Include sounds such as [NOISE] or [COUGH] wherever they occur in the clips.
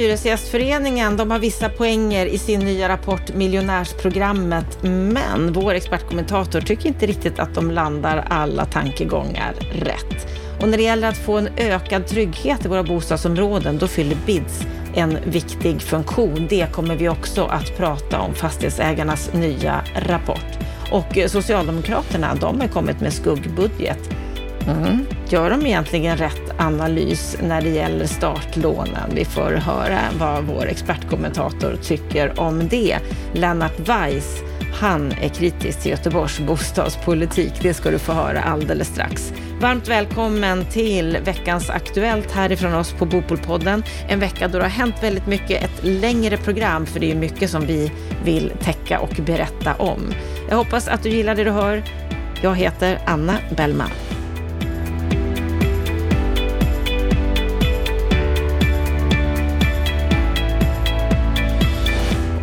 Hyresgästföreningen de har vissa poänger i sin nya rapport Miljonärsprogrammet, men vår expertkommentator tycker inte riktigt att de landar alla tankegångar rätt. Och när det gäller att få en ökad trygghet i våra bostadsområden, då fyller BIDS en viktig funktion. Det kommer vi också att prata om, Fastighetsägarnas nya rapport. Och eh, Socialdemokraterna, de har kommit med skuggbudget. Mm. Gör de egentligen rätt analys när det gäller startlånen? Vi får höra vad vår expertkommentator tycker om det. Lennart Weiss, han är kritisk till Göteborgs bostadspolitik. Det ska du få höra alldeles strax. Varmt välkommen till veckans Aktuellt härifrån oss på Bopolpodden. En vecka då det har hänt väldigt mycket, ett längre program, för det är mycket som vi vill täcka och berätta om. Jag hoppas att du gillar det du hör. Jag heter Anna Bellman.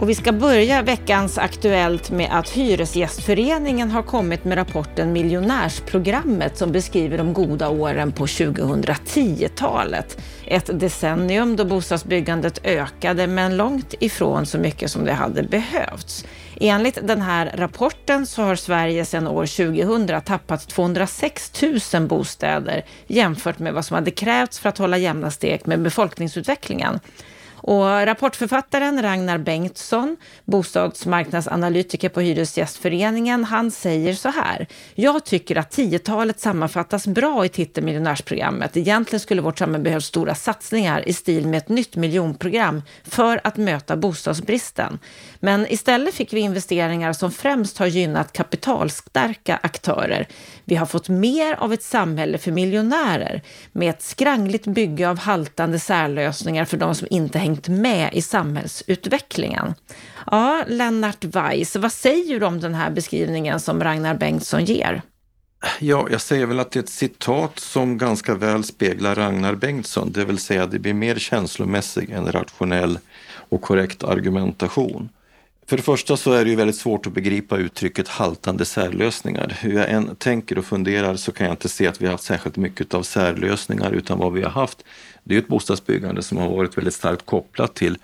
Och vi ska börja veckans Aktuellt med att Hyresgästföreningen har kommit med rapporten Miljonärsprogrammet som beskriver de goda åren på 2010-talet. Ett decennium då bostadsbyggandet ökade men långt ifrån så mycket som det hade behövts. Enligt den här rapporten så har Sverige sedan år 2000 tappat 206 000 bostäder jämfört med vad som hade krävts för att hålla jämna steg med befolkningsutvecklingen. Och rapportförfattaren Ragnar Bengtsson, bostadsmarknadsanalytiker på Hyresgästföreningen, han säger så här. Jag tycker att 10-talet sammanfattas bra i titeln Miljonärsprogrammet. Egentligen skulle vårt samhälle behöva stora satsningar i stil med ett nytt miljonprogram för att möta bostadsbristen. Men istället fick vi investeringar som främst har gynnat kapitalstarka aktörer. Vi har fått mer av ett samhälle för miljonärer med ett skrangligt bygge av haltande särlösningar för de som inte hängt med i samhällsutvecklingen. Ja, Lennart Weiss, vad säger du om den här beskrivningen som Ragnar Bengtsson ger? Ja, jag säger väl att det är ett citat som ganska väl speglar Ragnar Bengtsson, det vill säga det blir mer känslomässig än rationell och korrekt argumentation. För det första så är det ju väldigt svårt att begripa uttrycket haltande särlösningar. Hur jag än tänker och funderar så kan jag inte se att vi har haft särskilt mycket av särlösningar utan vad vi har haft det är ett bostadsbyggande som har varit väldigt starkt kopplat till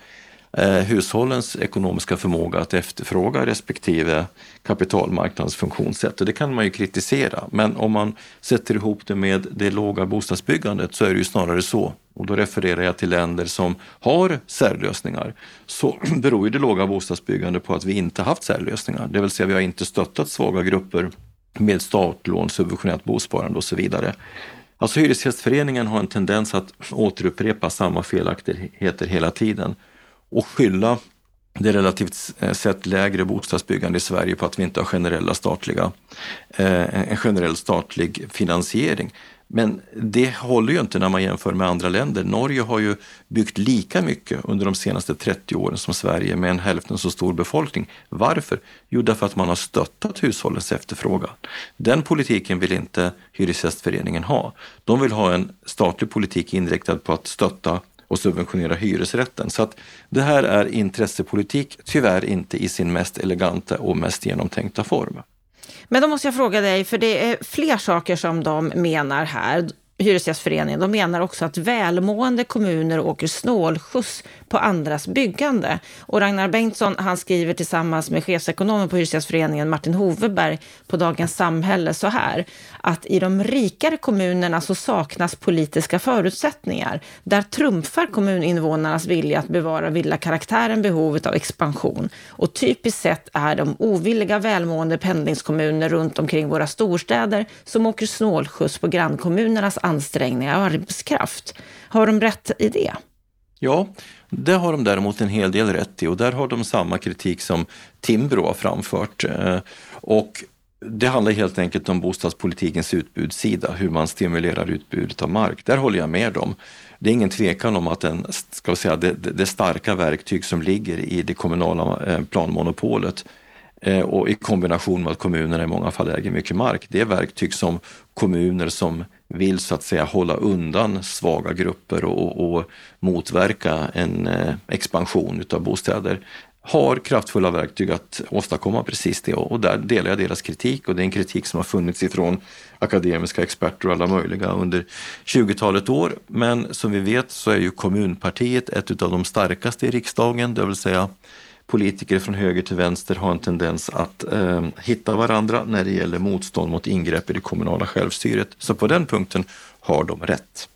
eh, hushållens ekonomiska förmåga att efterfråga respektive kapitalmarknadens funktionssätt. Och det kan man ju kritisera, men om man sätter ihop det med det låga bostadsbyggandet så är det ju snarare så. Och då refererar jag till länder som har särlösningar. Så [CLEARS THROAT] beror ju det låga bostadsbyggandet på att vi inte haft särlösningar, det vill säga vi har inte stöttat svaga grupper med startlån, subventionerat bosparande och så vidare. Alltså Hyresgästföreningen har en tendens att återupprepa samma felaktigheter hela tiden och skylla det relativt sett lägre bostadsbyggande i Sverige på att vi inte har generella statliga, eh, en generell statlig finansiering. Men det håller ju inte när man jämför med andra länder. Norge har ju byggt lika mycket under de senaste 30 åren som Sverige med en hälften så stor befolkning. Varför? Jo, därför att man har stöttat hushållens efterfrågan. Den politiken vill inte Hyresgästföreningen ha. De vill ha en statlig politik inriktad på att stötta och subventionera hyresrätten. Så att det här är intressepolitik, tyvärr inte i sin mest eleganta och mest genomtänkta form. Men då måste jag fråga dig, för det är fler saker som de menar här. Hyresgästföreningen, de menar också att välmående kommuner åker snålskjuts på andras byggande. Och Ragnar Bengtsson, han skriver tillsammans med chefsekonomen på Hyresgästföreningen Martin Hoveberg på Dagens Samhälle så här, att i de rikare kommunerna så saknas politiska förutsättningar. Där trumfar kommuninvånarnas vilja att bevara villakaraktären behovet av expansion. Och typiskt sett är de ovilliga välmående pendlingskommuner runt omkring våra storstäder som åker snålskjuts på grannkommunernas ansträngningar och arbetskraft. Har de rätt i det? Ja, det har de däremot en hel del rätt i och där har de samma kritik som Timbro har framfört. Eh, och det handlar helt enkelt om bostadspolitikens utbudssida, hur man stimulerar utbudet av mark. Där håller jag med dem. Det är ingen tvekan om att den, ska säga, det, det starka verktyg som ligger i det kommunala eh, planmonopolet eh, och i kombination med att kommunerna i många fall äger mycket mark. Det är verktyg som kommuner som vill så att säga hålla undan svaga grupper och, och motverka en eh, expansion utav bostäder har kraftfulla verktyg att åstadkomma precis det. Och där delar jag deras kritik. Och det är en kritik som har funnits ifrån akademiska experter och alla möjliga under 20-talet år. Men som vi vet så är ju kommunpartiet ett av de starkaste i riksdagen, det vill säga politiker från höger till vänster har en tendens att eh, hitta varandra när det gäller motstånd mot ingrepp i det kommunala självstyret. Så på den punkten har de rätt.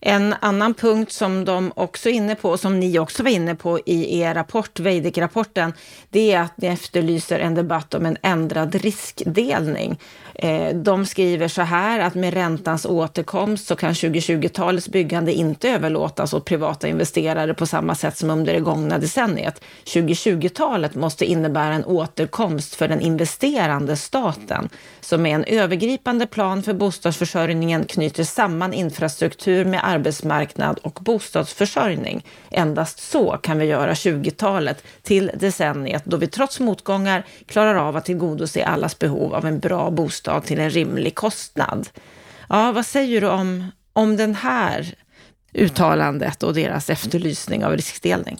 En annan punkt som de också är inne på, som ni också var inne på i er rapport, Veidekke-rapporten, det är att ni efterlyser en debatt om en ändrad riskdelning. Eh, de skriver så här att med räntans återkomst så kan 2020-talets byggande inte överlåtas åt privata investerare på samma sätt som under det gångna decenniet. 2020-talet måste innebära en återkomst för den investerande staten som med en övergripande plan för bostadsförsörjningen knyter samman infrastruktur med arbetsmarknad och bostadsförsörjning. Endast så kan vi göra 20-talet till decenniet då vi trots motgångar klarar av att tillgodose allas behov av en bra bostad till en rimlig kostnad. Ja, vad säger du om, om den här uttalandet och deras efterlysning av riskdelning?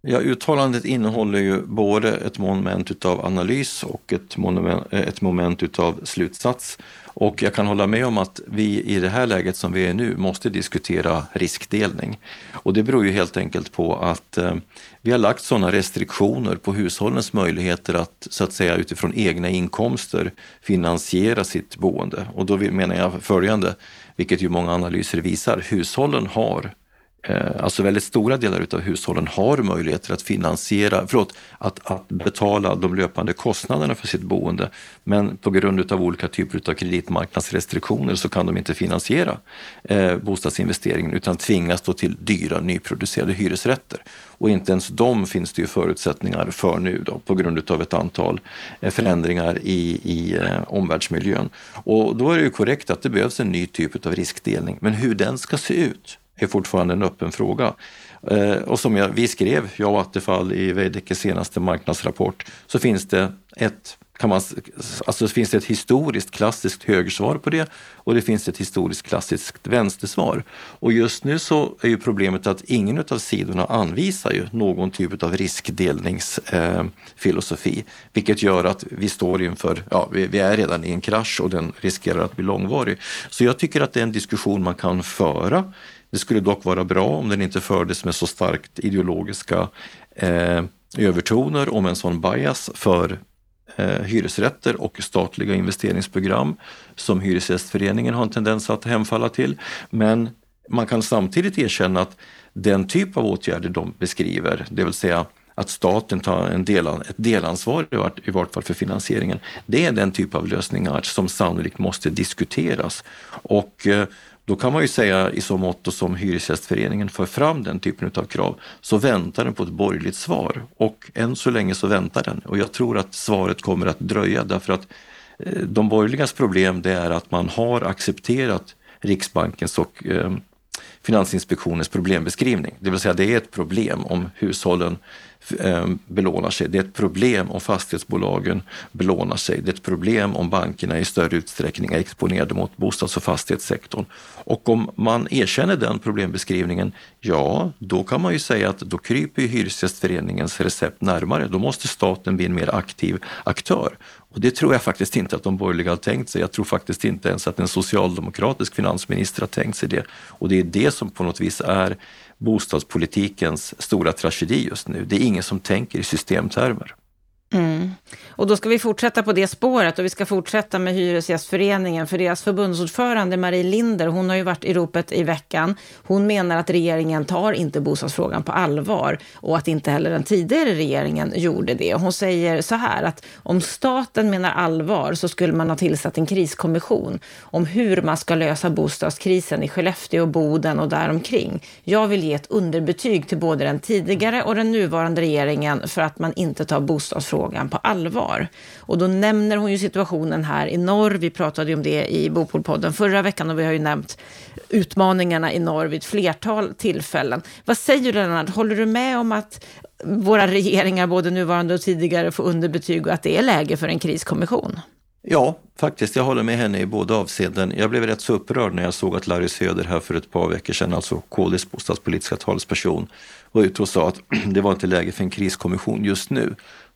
Ja, uttalandet innehåller ju både ett moment utav analys och ett moment, ett moment utav slutsats. Och jag kan hålla med om att vi i det här läget som vi är nu måste diskutera riskdelning. Och det beror ju helt enkelt på att eh, vi har lagt sådana restriktioner på hushållens möjligheter att så att säga utifrån egna inkomster finansiera sitt boende. Och då menar jag följande, vilket ju många analyser visar, hushållen har Eh, alltså väldigt stora delar utav hushållen har möjligheter att finansiera, förlåt, att, att betala de löpande kostnaderna för sitt boende. Men på grund utav olika typer av kreditmarknadsrestriktioner så kan de inte finansiera eh, bostadsinvesteringen utan tvingas då till dyra nyproducerade hyresrätter. Och inte ens de finns det ju förutsättningar för nu då, på grund utav ett antal eh, förändringar i, i eh, omvärldsmiljön. Och då är det ju korrekt att det behövs en ny typ av riskdelning, men hur den ska se ut är fortfarande en öppen fråga. Eh, och som jag, vi skrev, jag och Attefall i Veidekkes senaste marknadsrapport, så finns det ett kan man, alltså finns det ett historiskt klassiskt högersvar på det och det finns ett historiskt klassiskt vänstersvar. Och just nu så är ju problemet att ingen av sidorna anvisar ju någon typ av riskdelningsfilosofi, eh, vilket gör att vi står inför, ja, vi, vi, är redan i en krasch och den riskerar att bli långvarig. Så jag tycker att det är en diskussion man kan föra det skulle dock vara bra om den inte fördes med så starkt ideologiska eh, övertoner om en sån bias för eh, hyresrätter och statliga investeringsprogram som Hyresgästföreningen har en tendens att hemfalla till. Men man kan samtidigt erkänna att den typ av åtgärder de beskriver, det vill säga att staten tar en del, ett delansvar i vart, i vart fall för finansieringen. Det är den typ av lösningar som sannolikt måste diskuteras. Och eh, då kan man ju säga i så mått och som Hyresgästföreningen för fram den typen av krav så väntar den på ett borgerligt svar och än så länge så väntar den och jag tror att svaret kommer att dröja därför att eh, de borgerligas problem det är att man har accepterat Riksbankens och eh, Finansinspektionens problembeskrivning. Det vill säga det är ett problem om hushållen Eh, belånar sig. Det är ett problem om fastighetsbolagen belånar sig. Det är ett problem om bankerna i större utsträckning är exponerade mot bostads och fastighetssektorn. Och om man erkänner den problembeskrivningen, ja, då kan man ju säga att då kryper Hyresgästföreningens recept närmare. Då måste staten bli en mer aktiv aktör. Och det tror jag faktiskt inte att de borgerliga har tänkt sig. Jag tror faktiskt inte ens att en socialdemokratisk finansminister har tänkt sig det. Och det är det som på något vis är bostadspolitikens stora tragedi just nu. Det är ingen som tänker i systemtermer. Mm. Och då ska vi fortsätta på det spåret och vi ska fortsätta med Hyresgästföreningen för deras förbundsordförande Marie Linder, hon har ju varit i ropet i veckan. Hon menar att regeringen tar inte bostadsfrågan på allvar och att inte heller den tidigare regeringen gjorde det. Hon säger så här att om staten menar allvar så skulle man ha tillsatt en kriskommission om hur man ska lösa bostadskrisen i Skellefteå, och Boden och däromkring. Jag vill ge ett underbetyg till både den tidigare och den nuvarande regeringen för att man inte tar bostadsfrågan frågan på allvar. Och då nämner hon ju situationen här i norr. Vi pratade ju om det i Bopolpodden förra veckan och vi har ju nämnt utmaningarna i norr vid ett flertal tillfällen. Vad säger du Lennart? Håller du med om att våra regeringar, både nuvarande och tidigare, får underbetyg och att det är läge för en kriskommission? Ja, faktiskt. Jag håller med henne i båda avseenden. Jag blev rätt så upprörd när jag såg att Larry Söder här för ett par veckor sedan, alltså KDs bostadspolitiska talesperson, var ute och sa att [CLEARS THROAT] det var inte läge för en kriskommission just nu.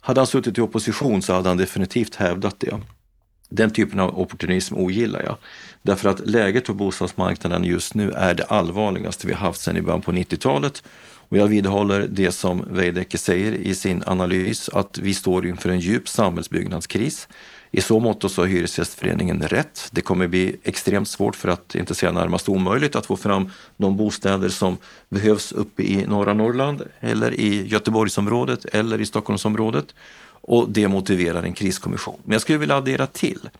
Hade han suttit i opposition så hade han definitivt hävdat det. Den typen av opportunism ogillar jag. Därför att läget på bostadsmarknaden just nu är det allvarligaste vi haft sedan i början på 90-talet. Och jag vidhåller det som Veidekke säger i sin analys, att vi står inför en djup samhällsbyggnadskris. I så mått så har Hyresgästföreningen rätt. Det kommer bli extremt svårt, för att inte säga närmast omöjligt, att få fram de bostäder som behövs uppe i norra Norrland eller i Göteborgsområdet eller i Stockholmsområdet. Och det motiverar en kriskommission. Men jag skulle vilja addera till.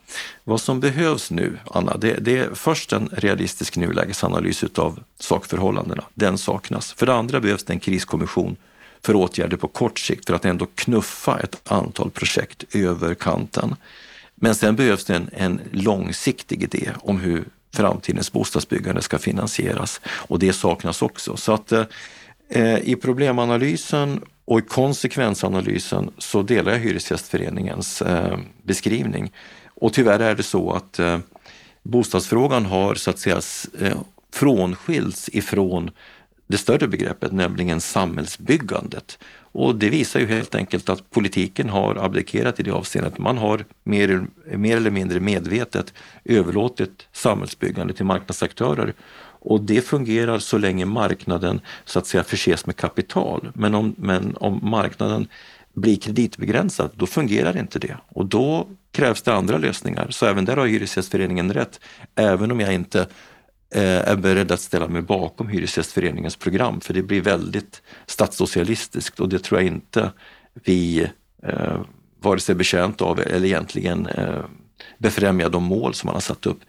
Vad som behövs nu, Anna, det, det är först en realistisk nulägesanalys utav sakförhållandena. Den saknas. För det andra behövs det en kriskommission för åtgärder på kort sikt för att ändå knuffa ett antal projekt över kanten. Men sen behövs det en, en långsiktig idé om hur framtidens bostadsbyggande ska finansieras och det saknas också. Så att eh, i problemanalysen och i konsekvensanalysen så delar jag Hyresgästföreningens eh, beskrivning. Och tyvärr är det så att eh, bostadsfrågan har så att säga eh, frånskilts ifrån det större begreppet, nämligen samhällsbyggandet. Och det visar ju helt enkelt att politiken har abdikerat i det avseendet. Man har mer, mer eller mindre medvetet överlåtit samhällsbyggande till marknadsaktörer. Och det fungerar så länge marknaden så att säga förses med kapital. Men om, men om marknaden blir kreditbegränsad, då fungerar inte det. Och då krävs det andra lösningar. Så även där har Hyresgästföreningen rätt. Även om jag inte Eh, är beredd att ställa mig bakom Hyresgästföreningens program för det blir väldigt statssocialistiskt och det tror jag inte vi eh, vare sig betjänt av eller egentligen eh, befrämjar de mål som man har satt upp.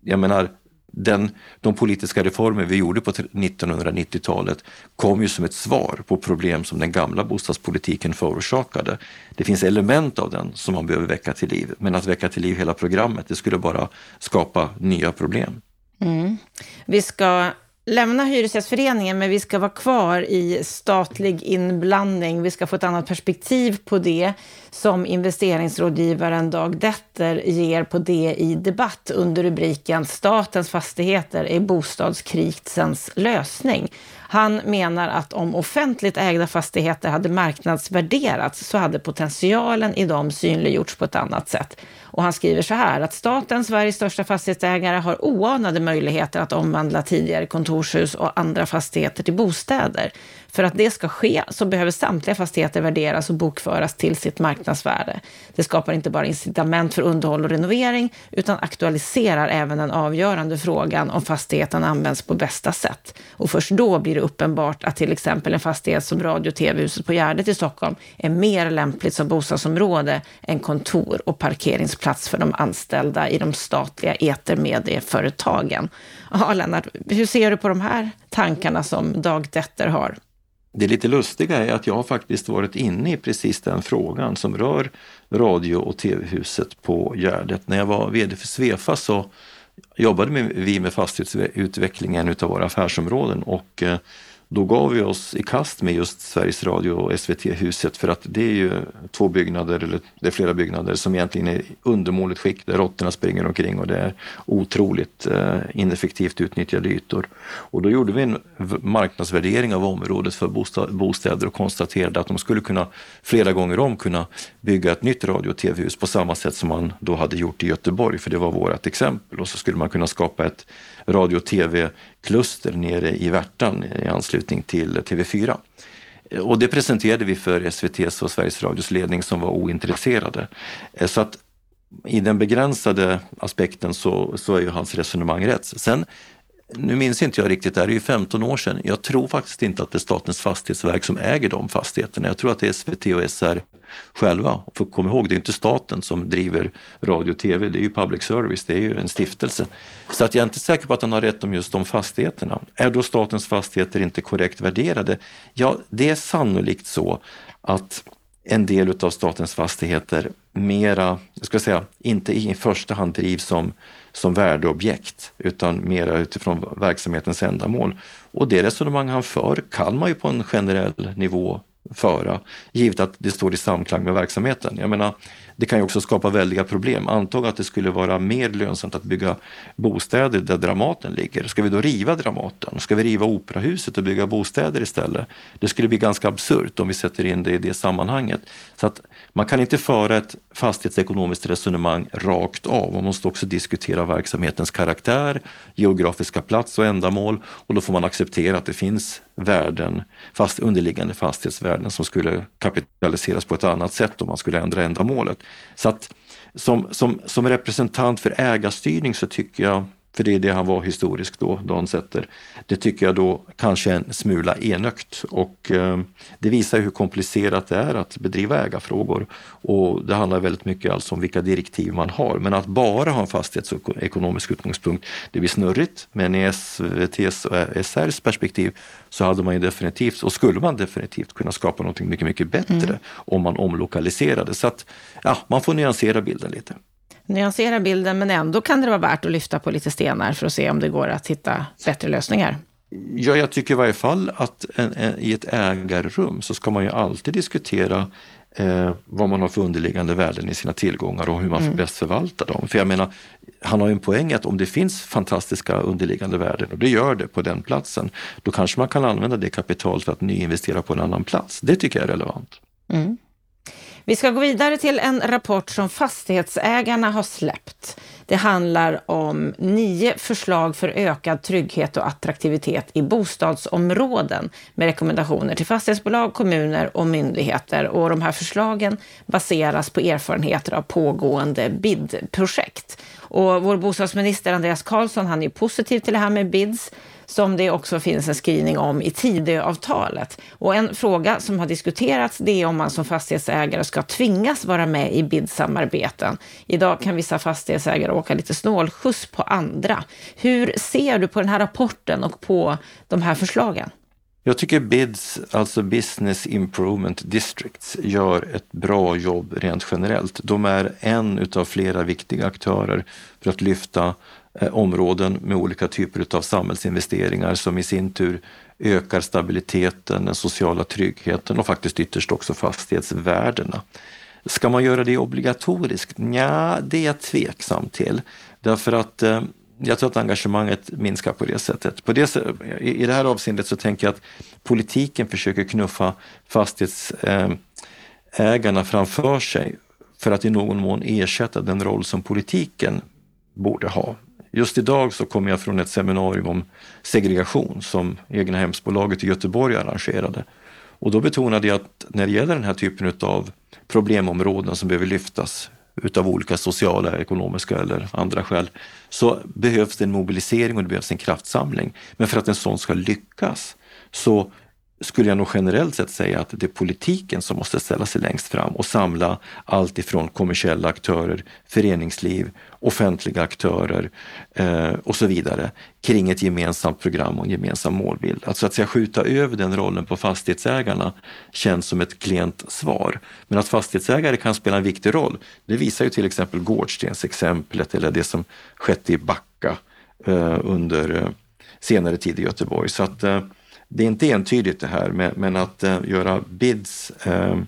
Jag menar, den, de politiska reformer vi gjorde på 1990-talet kom ju som ett svar på problem som den gamla bostadspolitiken förorsakade. Det finns element av den som man behöver väcka till liv, men att väcka till liv hela programmet, det skulle bara skapa nya problem. Mm. Vi ska lämna Hyresgästföreningen, men vi ska vara kvar i statlig inblandning. Vi ska få ett annat perspektiv på det som investeringsrådgivaren Dag Detter ger på DI debatt under rubriken Statens fastigheter är bostadskrisens lösning. Han menar att om offentligt ägda fastigheter hade marknadsvärderats så hade potentialen i dem synliggjorts på ett annat sätt. Och han skriver så här att staten, Sveriges största fastighetsägare, har oanade möjligheter att omvandla tidigare kontorshus och andra fastigheter till bostäder. För att det ska ske så behöver samtliga fastigheter värderas och bokföras till sitt marknadsvärde. Det skapar inte bara incitament för underhåll och renovering utan aktualiserar även den avgörande frågan om fastigheten används på bästa sätt. Och först då blir det uppenbart att till exempel en fastighet som radio och tv-huset på Gärdet i Stockholm är mer lämpligt som bostadsområde än kontor och parkeringsplats för de anställda i de statliga etermedieföretagen. Ja, Lennart, hur ser du på de här tankarna som Dag Detter har? Det lite lustiga är att jag har faktiskt varit inne i precis den frågan som rör radio och tv-huset på Gärdet. När jag var VD för Svefa så jobbade vi med fastighetsutvecklingen utav våra affärsområden och eh, då gav vi oss i kast med just Sveriges Radio och SVT-huset för att det är ju två byggnader, eller det är flera byggnader som egentligen är undermåligt skick där råttorna springer omkring och det är otroligt eh, ineffektivt utnyttjade ytor. Och då gjorde vi en marknadsvärdering av området för bostäder och konstaterade att de skulle kunna flera gånger om kunna bygga ett nytt radio och tv-hus på samma sätt som man då hade gjort i Göteborg, för det var vårt exempel. Och så skulle man kunna skapa ett radio och tv-kluster nere i Värtan i anslutning till TV4. Och det presenterade vi för SVTs och Sveriges Radios ledning som var ointresserade. Eh, så att i den begränsade aspekten så, så är ju hans resonemang rätt. Sen nu minns inte jag riktigt, det här är ju 15 år sedan. Jag tror faktiskt inte att det är Statens fastighetsverk som äger de fastigheterna. Jag tror att det är SVT och SR själva. För kom ihåg, det är inte staten som driver radio och tv, det är ju public service, det är ju en stiftelse. Så att jag är inte säker på att han har rätt om just de fastigheterna. Är då statens fastigheter inte korrekt värderade? Ja, det är sannolikt så att en del av statens fastigheter mera, jag ska säga, inte i första hand drivs som som värdeobjekt utan mera utifrån verksamhetens ändamål. Och det resonemang han för kan man ju på en generell nivå föra, givet att det står i samklang med verksamheten. Jag menar, det kan ju också skapa väldiga problem. Antag att det skulle vara mer lönsamt att bygga bostäder där Dramaten ligger. Ska vi då riva Dramaten? Ska vi riva Operahuset och bygga bostäder istället? Det skulle bli ganska absurt om vi sätter in det i det sammanhanget. Så att man kan inte föra ett fastighetsekonomiskt resonemang rakt av. Man måste också diskutera verksamhetens karaktär, geografiska plats och ändamål och då får man acceptera att det finns värden, fast underliggande fastighetsvärden som skulle kapitaliseras på ett annat sätt om man skulle ändra ändamålet. Så att som, som, som representant för ägarstyrning så tycker jag för det är det han var historiskt då, Dan Setter. Det tycker jag då kanske är en smula enögt och eh, det visar hur komplicerat det är att bedriva ägarfrågor. Och det handlar väldigt mycket alltså om vilka direktiv man har. Men att bara ha en fastighetsekonomisk utgångspunkt, det blir snurrigt. Men i SVTs och SRs perspektiv så hade man ju definitivt, och skulle man definitivt kunna skapa något mycket, mycket bättre mm. om man omlokaliserade. Så att ja, man får nyansera bilden lite nyansera bilden, men ändå kan det vara värt att lyfta på lite stenar för att se om det går att hitta bättre lösningar. Ja, jag tycker i varje fall att en, en, i ett ägarrum så ska man ju alltid diskutera eh, vad man har för underliggande värden i sina tillgångar och hur man mm. bäst förvaltar dem. För jag menar, han har ju en poäng att om det finns fantastiska underliggande värden, och det gör det på den platsen, då kanske man kan använda det kapitalet för att nyinvestera på en annan plats. Det tycker jag är relevant. Mm. Vi ska gå vidare till en rapport som fastighetsägarna har släppt. Det handlar om nio förslag för ökad trygghet och attraktivitet i bostadsområden med rekommendationer till fastighetsbolag, kommuner och myndigheter. Och de här förslagen baseras på erfarenheter av pågående BID-projekt. Och vår bostadsminister Andreas Karlsson han är positiv till det här med BIDs som det också finns en skrivning om i Tidöavtalet. Och en fråga som har diskuterats det är om man som fastighetsägare ska tvingas vara med i BID-samarbeten. Idag kan vissa fastighetsägare åka lite snålskjuts på andra. Hur ser du på den här rapporten och på de här förslagen? Jag tycker BIDS, alltså Business Improvement Districts, gör ett bra jobb rent generellt. De är en utav flera viktiga aktörer för att lyfta eh, områden med olika typer av samhällsinvesteringar som i sin tur ökar stabiliteten, den sociala tryggheten och faktiskt ytterst också fastighetsvärdena. Ska man göra det obligatoriskt? Ja, det är jag tveksam till. Därför att eh, jag tror att engagemanget minskar på det sättet. På det, I det här avseendet så tänker jag att politiken försöker knuffa fastighetsägarna eh, framför sig för att i någon mån ersätta den roll som politiken borde ha. Just idag så kommer jag från ett seminarium om segregation som Egnahemsbolaget i Göteborg arrangerade. Och då betonade jag att när det gäller den här typen av problemområden som behöver lyftas utav olika sociala, ekonomiska eller andra skäl, så behövs det en mobilisering och det behövs en kraftsamling. Men för att en sån ska lyckas så skulle jag nog generellt sett säga att det är politiken som måste ställa sig längst fram och samla allt ifrån kommersiella aktörer, föreningsliv, offentliga aktörer eh, och så vidare kring ett gemensamt program och en gemensam målbild. Att så att säga skjuta över den rollen på fastighetsägarna känns som ett klent svar. Men att fastighetsägare kan spela en viktig roll, det visar ju till exempel Gårdstensexemplet eller det som skett i Backa eh, under eh, senare tid i Göteborg. Så att eh, det är inte entydigt det här, men, men att eh, göra bids eh,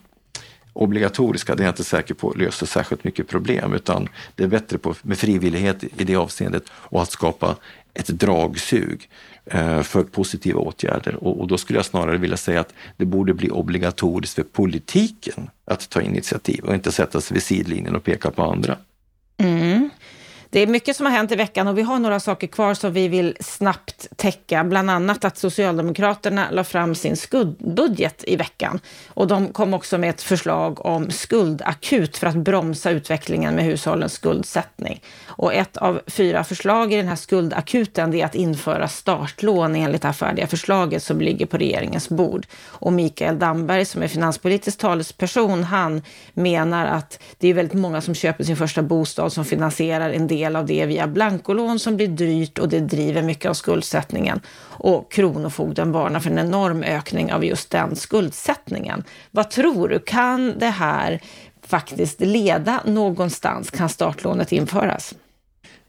obligatoriska, det är jag inte säker på löser särskilt mycket problem, utan det är bättre på, med frivillighet i det avseendet och att skapa ett dragsug eh, för positiva åtgärder. Och, och, då skulle jag snarare vilja säga att det borde bli obligatoriskt för politiken att ta initiativ och inte sätta sig vid sidlinjen och peka på andra. Mm. Det är mycket som har hänt i veckan och vi har några saker kvar som vi vill snabbt täcka. Bland annat att Socialdemokraterna la fram sin skuldbudget i veckan. Och de kom också med ett förslag om skuldakut för att bromsa utvecklingen med hushållens skuldsättning. Och ett av fyra förslag i den här skuldakuten är att införa startlån enligt det här färdiga förslaget som ligger på regeringens bord. Och Mikael Damberg som är finanspolitisk talesperson, han menar att det är väldigt många som köper sin första bostad som finansierar en del del av det via blankolån som blir dyrt och det driver mycket av skuldsättningen. Och Kronofogden varnar för en enorm ökning av just den skuldsättningen. Vad tror du, kan det här faktiskt leda någonstans? Kan startlånet införas?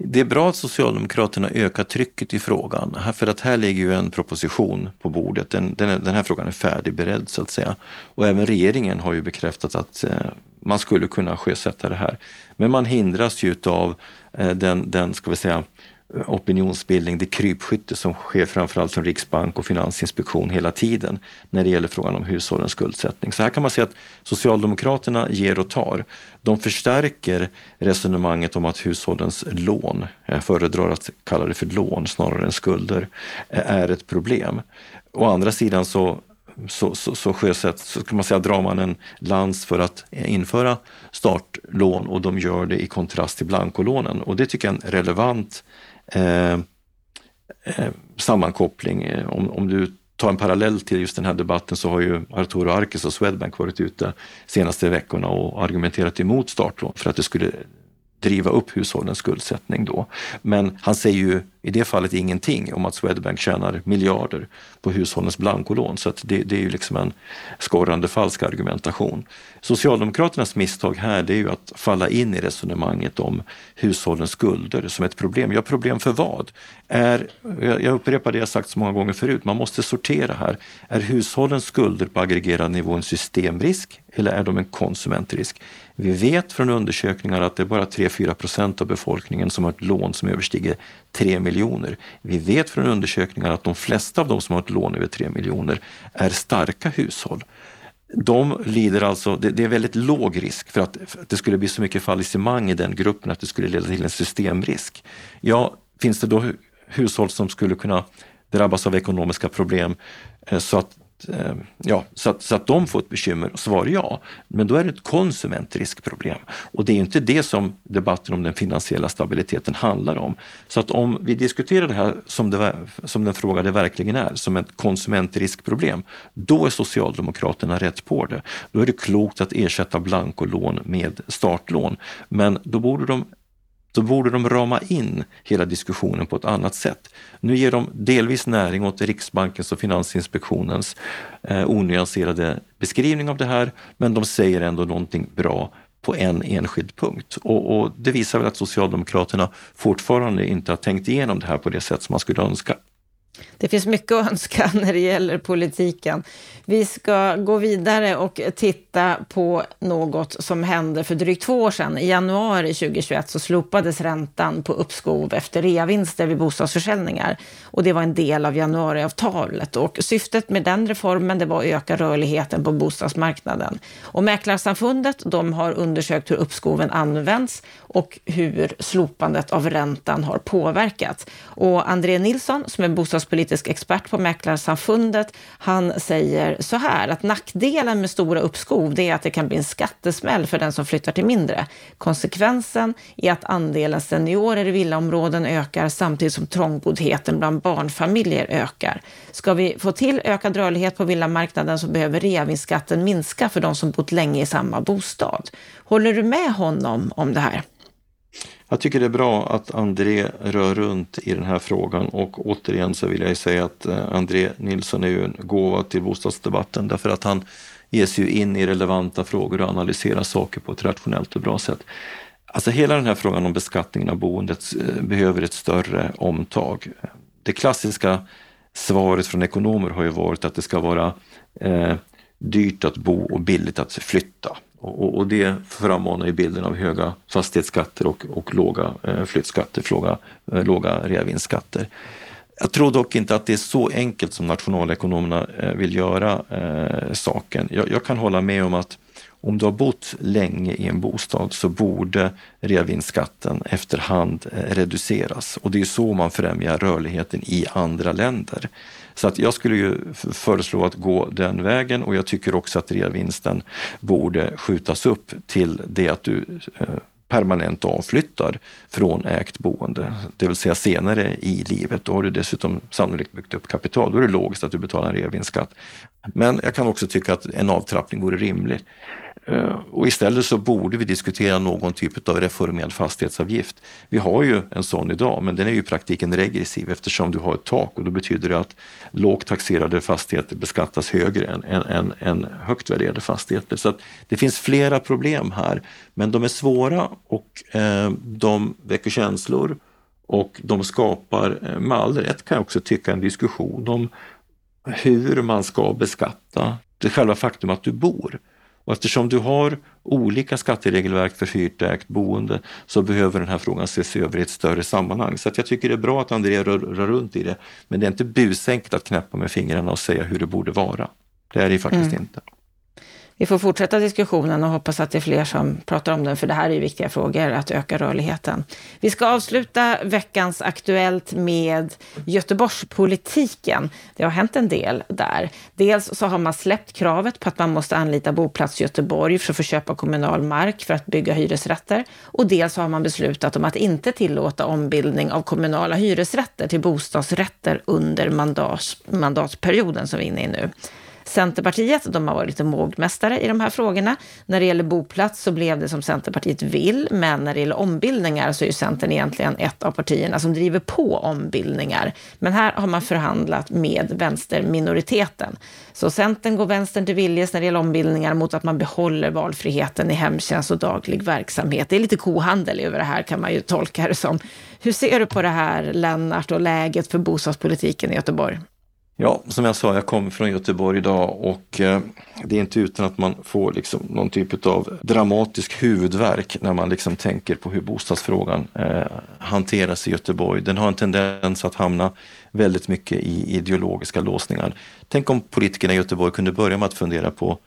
Det är bra att Socialdemokraterna ökar trycket i frågan, för att här ligger ju en proposition på bordet. Den, den, den här frågan är färdigberedd så att säga. Och även regeringen har ju bekräftat att eh, man skulle kunna sjösätta det här. Men man hindras ju av eh, den, den, ska vi säga, opinionsbildning, det krypskytte som sker framförallt från Riksbank och Finansinspektion hela tiden när det gäller frågan om hushållens skuldsättning. Så här kan man säga att Socialdemokraterna ger och tar. De förstärker resonemanget om att hushållens lån, jag föredrar att kalla det för lån snarare än skulder, är ett problem. Å andra sidan så så, så, så sjösätt, så kan man säga, drar man en lans för att införa startlån och de gör det i kontrast till blankolånen. Och det tycker jag är en relevant Eh, eh, sammankoppling. Eh, om, om du tar en parallell till just den här debatten så har ju Arturo Arkes och Swedbank varit ute senaste veckorna och argumenterat emot startlån för att det skulle driva upp hushållens skuldsättning då. Men han säger ju i det fallet ingenting om att Swedbank tjänar miljarder på hushållens blankolån. Så det, det, är ju liksom en skorrande falsk argumentation. Socialdemokraternas misstag här det är ju att falla in i resonemanget om hushållens skulder som ett problem. Ja, problem för vad? Är, jag upprepar det jag sagt så många gånger förut, man måste sortera här. Är hushållens skulder på aggregerad nivå en systemrisk eller är de en konsumentrisk? Vi vet från undersökningar att det är bara 3-4 procent av befolkningen som har ett lån som överstiger 3 miljoner. Vi vet från undersökningar att de flesta av de som har ett lån över 3 miljoner är starka hushåll. De lider alltså, det, det är väldigt låg risk för att, för att det skulle bli så mycket fallissemang i den gruppen att det skulle leda till en systemrisk. Ja, finns det då hushåll som skulle kunna drabbas av ekonomiska problem eh, så att Eh, ja, så, att, så att de får ett bekymmer? Svar ja. Men då är det ett konsumentriskproblem. Och det är inte det som debatten om den finansiella stabiliteten handlar om. Så att om vi diskuterar det här som, det, som den fråga det verkligen är, som ett konsumentriskproblem, då är Socialdemokraterna rätt på det. Då är det klokt att ersätta blankolån med startlån. Men då borde de så borde de rama in hela diskussionen på ett annat sätt. Nu ger de delvis näring åt Riksbankens och Finansinspektionens eh, onyanserade beskrivning av det här, men de säger ändå någonting bra på en enskild punkt. Och, och, det visar väl att Socialdemokraterna fortfarande inte har tänkt igenom det här på det sätt som man skulle önska. Det finns mycket att önska [LAUGHS] när det gäller politiken. Vi ska gå vidare och titta på något som hände för drygt två år sedan. I januari 2021 så slopades räntan på uppskov efter reavinster vid bostadsförsäljningar. Och det var en del av januariavtalet. Och syftet med den reformen det var att öka rörligheten på bostadsmarknaden. Och Mäklarsamfundet de har undersökt hur uppskoven används och hur slopandet av räntan har påverkat. Och André Nilsson som är bostadspolitisk expert på Mäklarsamfundet, han säger så här att nackdelen med stora uppskov det är att det kan bli en skattesmäll för den som flyttar till mindre. Konsekvensen är att andelen seniorer i villaområden ökar samtidigt som trångboddheten bland barnfamiljer ökar. Ska vi få till ökad rörlighet på villamarknaden så behöver reavinstskatten minska för de som bott länge i samma bostad. Håller du med honom om det här? Jag tycker det är bra att André rör runt i den här frågan och återigen så vill jag säga att eh, André Nilsson är ju en gåva till bostadsdebatten därför att han ger sig in i relevanta frågor och analyserar saker på ett rationellt och bra sätt. Alltså hela den här frågan om beskattningen av boendet eh, behöver ett större omtag. Det klassiska svaret från ekonomer har ju varit att det ska vara eh, dyrt att bo och billigt att flytta. Och, och, det frammanar ju bilden av höga fastighetsskatter och, och låga eh, flyttskatter, låga, eh, låga reavinstskatter. Jag tror dock inte att det är så enkelt som nationalekonomerna eh, vill göra eh, saken. Jag, jag, kan hålla med om att om du har bott länge i en bostad så borde reavinstskatten efterhand eh, reduceras och det är så man främjar rörligheten i andra länder. Så att jag skulle ju föreslå att gå den vägen och jag tycker också att reavinsten borde skjutas upp till det att du eh, permanent avflyttar från ägt boende, det vill säga senare i livet. Då har du dessutom sannolikt byggt upp kapital. Då är det logiskt att du betalar en reavinstskatt. Men jag kan också tycka att en avtrappning vore rimlig. Eh, och istället så borde vi diskutera någon typ av reformerad fastighetsavgift. Vi har ju en sån idag, men den är ju i praktiken regressiv eftersom du har ett tak och då betyder det att lågt taxerade fastigheter beskattas högre än, än, än, än högt värderade fastigheter. Så det finns flera problem här, men de är svåra och eh, de väcker känslor och de skapar eh, med all rätt kan jag också tycka en diskussion om hur man ska beskatta det själva faktum att du bor. Och eftersom du har olika skatteregelverk för hyrt ägt boende så behöver den här frågan ses över i ett större sammanhang. Så jag tycker det är bra att André rör, rör, runt i det. Men det är inte busenkelt att knäppa med fingrarna och säga hur det borde vara. Det är det faktiskt mm. inte. Vi får fortsätta diskussionen och hoppas att det är fler som pratar om den, för det här är ju viktiga frågor, att öka rörligheten. Vi ska avsluta veckans Aktuellt med Göteborgspolitiken. Det har hänt en del där. Dels så har man släppt kravet på att man måste anlita Boplats Göteborg för att få köpa kommunal mark för att bygga hyresrätter. Och dels har man beslutat om att inte tillåta ombildning av kommunala hyresrätter till bostadsrätter under mandat, mandatperioden som vi är inne i nu. Centerpartiet, de har varit lite mågmästare i de här frågorna. När det gäller boplats så blev det som Centerpartiet vill, men när det gäller ombildningar så är ju Centern egentligen ett av partierna som driver på ombildningar. Men här har man förhandlat med vänsterminoriteten. Så Centern går vänstern till viljes när det gäller ombildningar mot att man behåller valfriheten i hemtjänst och daglig verksamhet. Det är lite kohandel över det här kan man ju tolka det som. Hur ser du på det här, Lennart, och läget för bostadspolitiken i Göteborg? Ja, som jag sa, jag kommer från Göteborg idag och eh, det är inte utan att man får liksom någon typ av dramatisk huvudvärk när man liksom tänker på hur bostadsfrågan eh, hanteras i Göteborg. Den har en tendens att hamna väldigt mycket i ideologiska låsningar. Tänk om politikerna i Göteborg kunde börja med att fundera på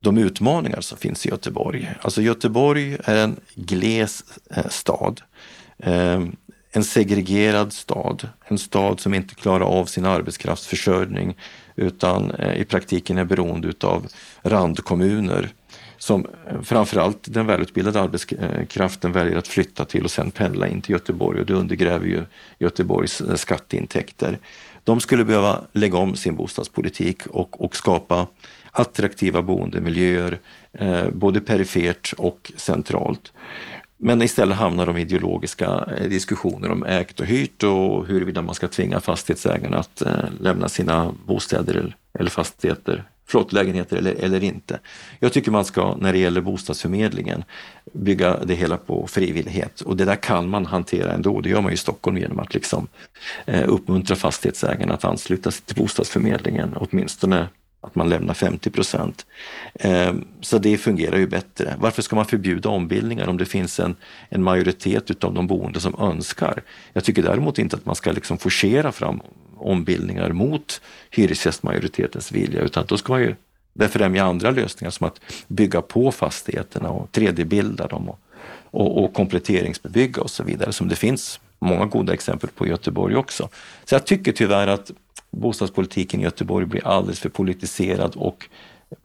de utmaningar som finns i Göteborg. Alltså Göteborg är en gles eh, stad. Eh, en segregerad stad, en stad som inte klarar av sin arbetskraftsförsörjning utan eh, i praktiken är beroende utav randkommuner som eh, framförallt den välutbildade arbetskraften väljer att flytta till och sen pendla in till Göteborg och det undergräver ju Göteborgs eh, skatteintäkter. De skulle behöva lägga om sin bostadspolitik och, och skapa attraktiva boendemiljöer, eh, både perifert och centralt. Men istället hamnar de i ideologiska eh, diskussioner om ägt och hyrt och huruvida man ska tvinga fastighetsägarna att eh, lämna sina bostäder eller fastigheter, förlåt, lägenheter eller, eller inte. Jag tycker man ska, när det gäller bostadsförmedlingen, bygga det hela på frivillighet och det där kan man hantera ändå. Det gör man i Stockholm genom att liksom, eh, uppmuntra fastighetsägarna att ansluta sig till bostadsförmedlingen, åtminstone att man lämnar 50 procent. Ehm, så det fungerar ju bättre. Varför ska man förbjuda ombildningar om det finns en, en majoritet utav de boende som önskar? Jag tycker däremot inte att man ska liksom forcera fram ombildningar mot hyresgästmajoritetens vilja utan då ska man ju befrämja andra lösningar som att bygga på fastigheterna och 3D-bilda dem och, och, och kompletteringsbebygga och så vidare som det finns många goda exempel på i Göteborg också. Så jag tycker tyvärr att bostadspolitiken i Göteborg blir alldeles för politiserad och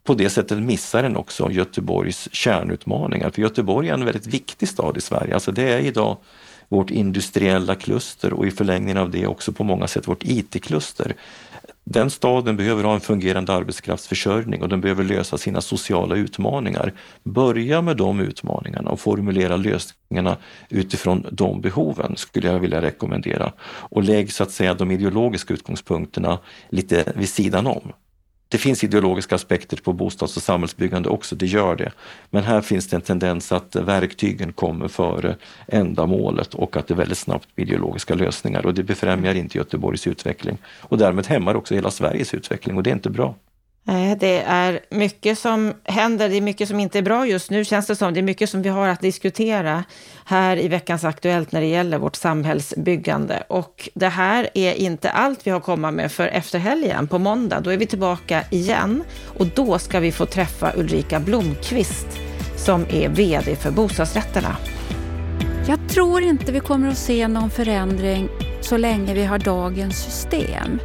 på det sättet missar den också Göteborgs kärnutmaningar. För Göteborg är en väldigt viktig stad i Sverige. Alltså det är idag vårt industriella kluster och i förlängningen av det också på många sätt vårt IT-kluster. Den staden behöver ha en fungerande arbetskraftsförsörjning och den behöver lösa sina sociala utmaningar. Börja med de utmaningarna och formulera lösningarna utifrån de behoven skulle jag vilja rekommendera. Och lägg så att säga de ideologiska utgångspunkterna lite vid sidan om. Det finns ideologiska aspekter på bostads och samhällsbyggande också, det gör det. Men här finns det en tendens att verktygen kommer före ändamålet och att det väldigt snabbt blir ideologiska lösningar och det befrämjar inte Göteborgs utveckling och därmed hämmar också hela Sveriges utveckling och det är inte bra. Eh, det är mycket som händer, det är mycket som inte är bra just nu känns det som. Det är mycket som vi har att diskutera här i veckans Aktuellt när det gäller vårt samhällsbyggande. Och det här är inte allt vi har komma med för efter helgen, på måndag, då är vi tillbaka igen. Och då ska vi få träffa Ulrika Blomqvist som är VD för bostadsrätterna. Jag tror inte vi kommer att se någon förändring så länge vi har dagens system.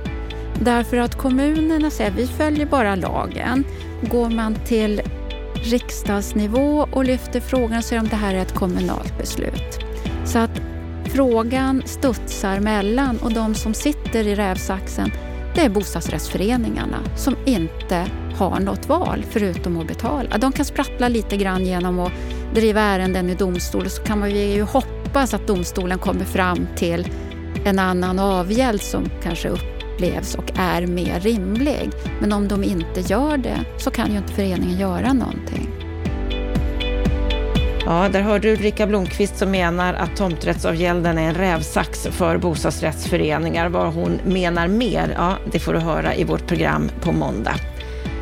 Därför att kommunerna säger vi följer bara lagen. Går man till riksdagsnivå och lyfter frågan så är det om det här är ett kommunalt beslut. Så att frågan studsar mellan och de som sitter i rävsaxen det är bostadsrättsföreningarna som inte har något val förutom att betala. De kan sprattla lite grann genom att driva ärenden i domstol och så kan man ju hoppas att domstolen kommer fram till en annan avgäld som kanske upp upplevs och är mer rimlig. Men om de inte gör det så kan ju inte föreningen göra någonting. Ja, där hörde du Ulrika Blomqvist som menar att tomträttsavgälden är en rävsax för bostadsrättsföreningar. Vad hon menar mer, ja, det får du höra i vårt program på måndag.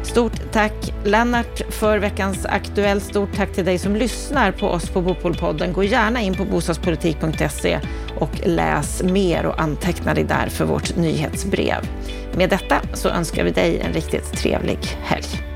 Stort tack Lennart för veckans Aktuellt. Stort tack till dig som lyssnar på oss på Bopolpodden. Gå gärna in på bostadspolitik.se och läs mer och anteckna dig där för vårt nyhetsbrev. Med detta så önskar vi dig en riktigt trevlig helg.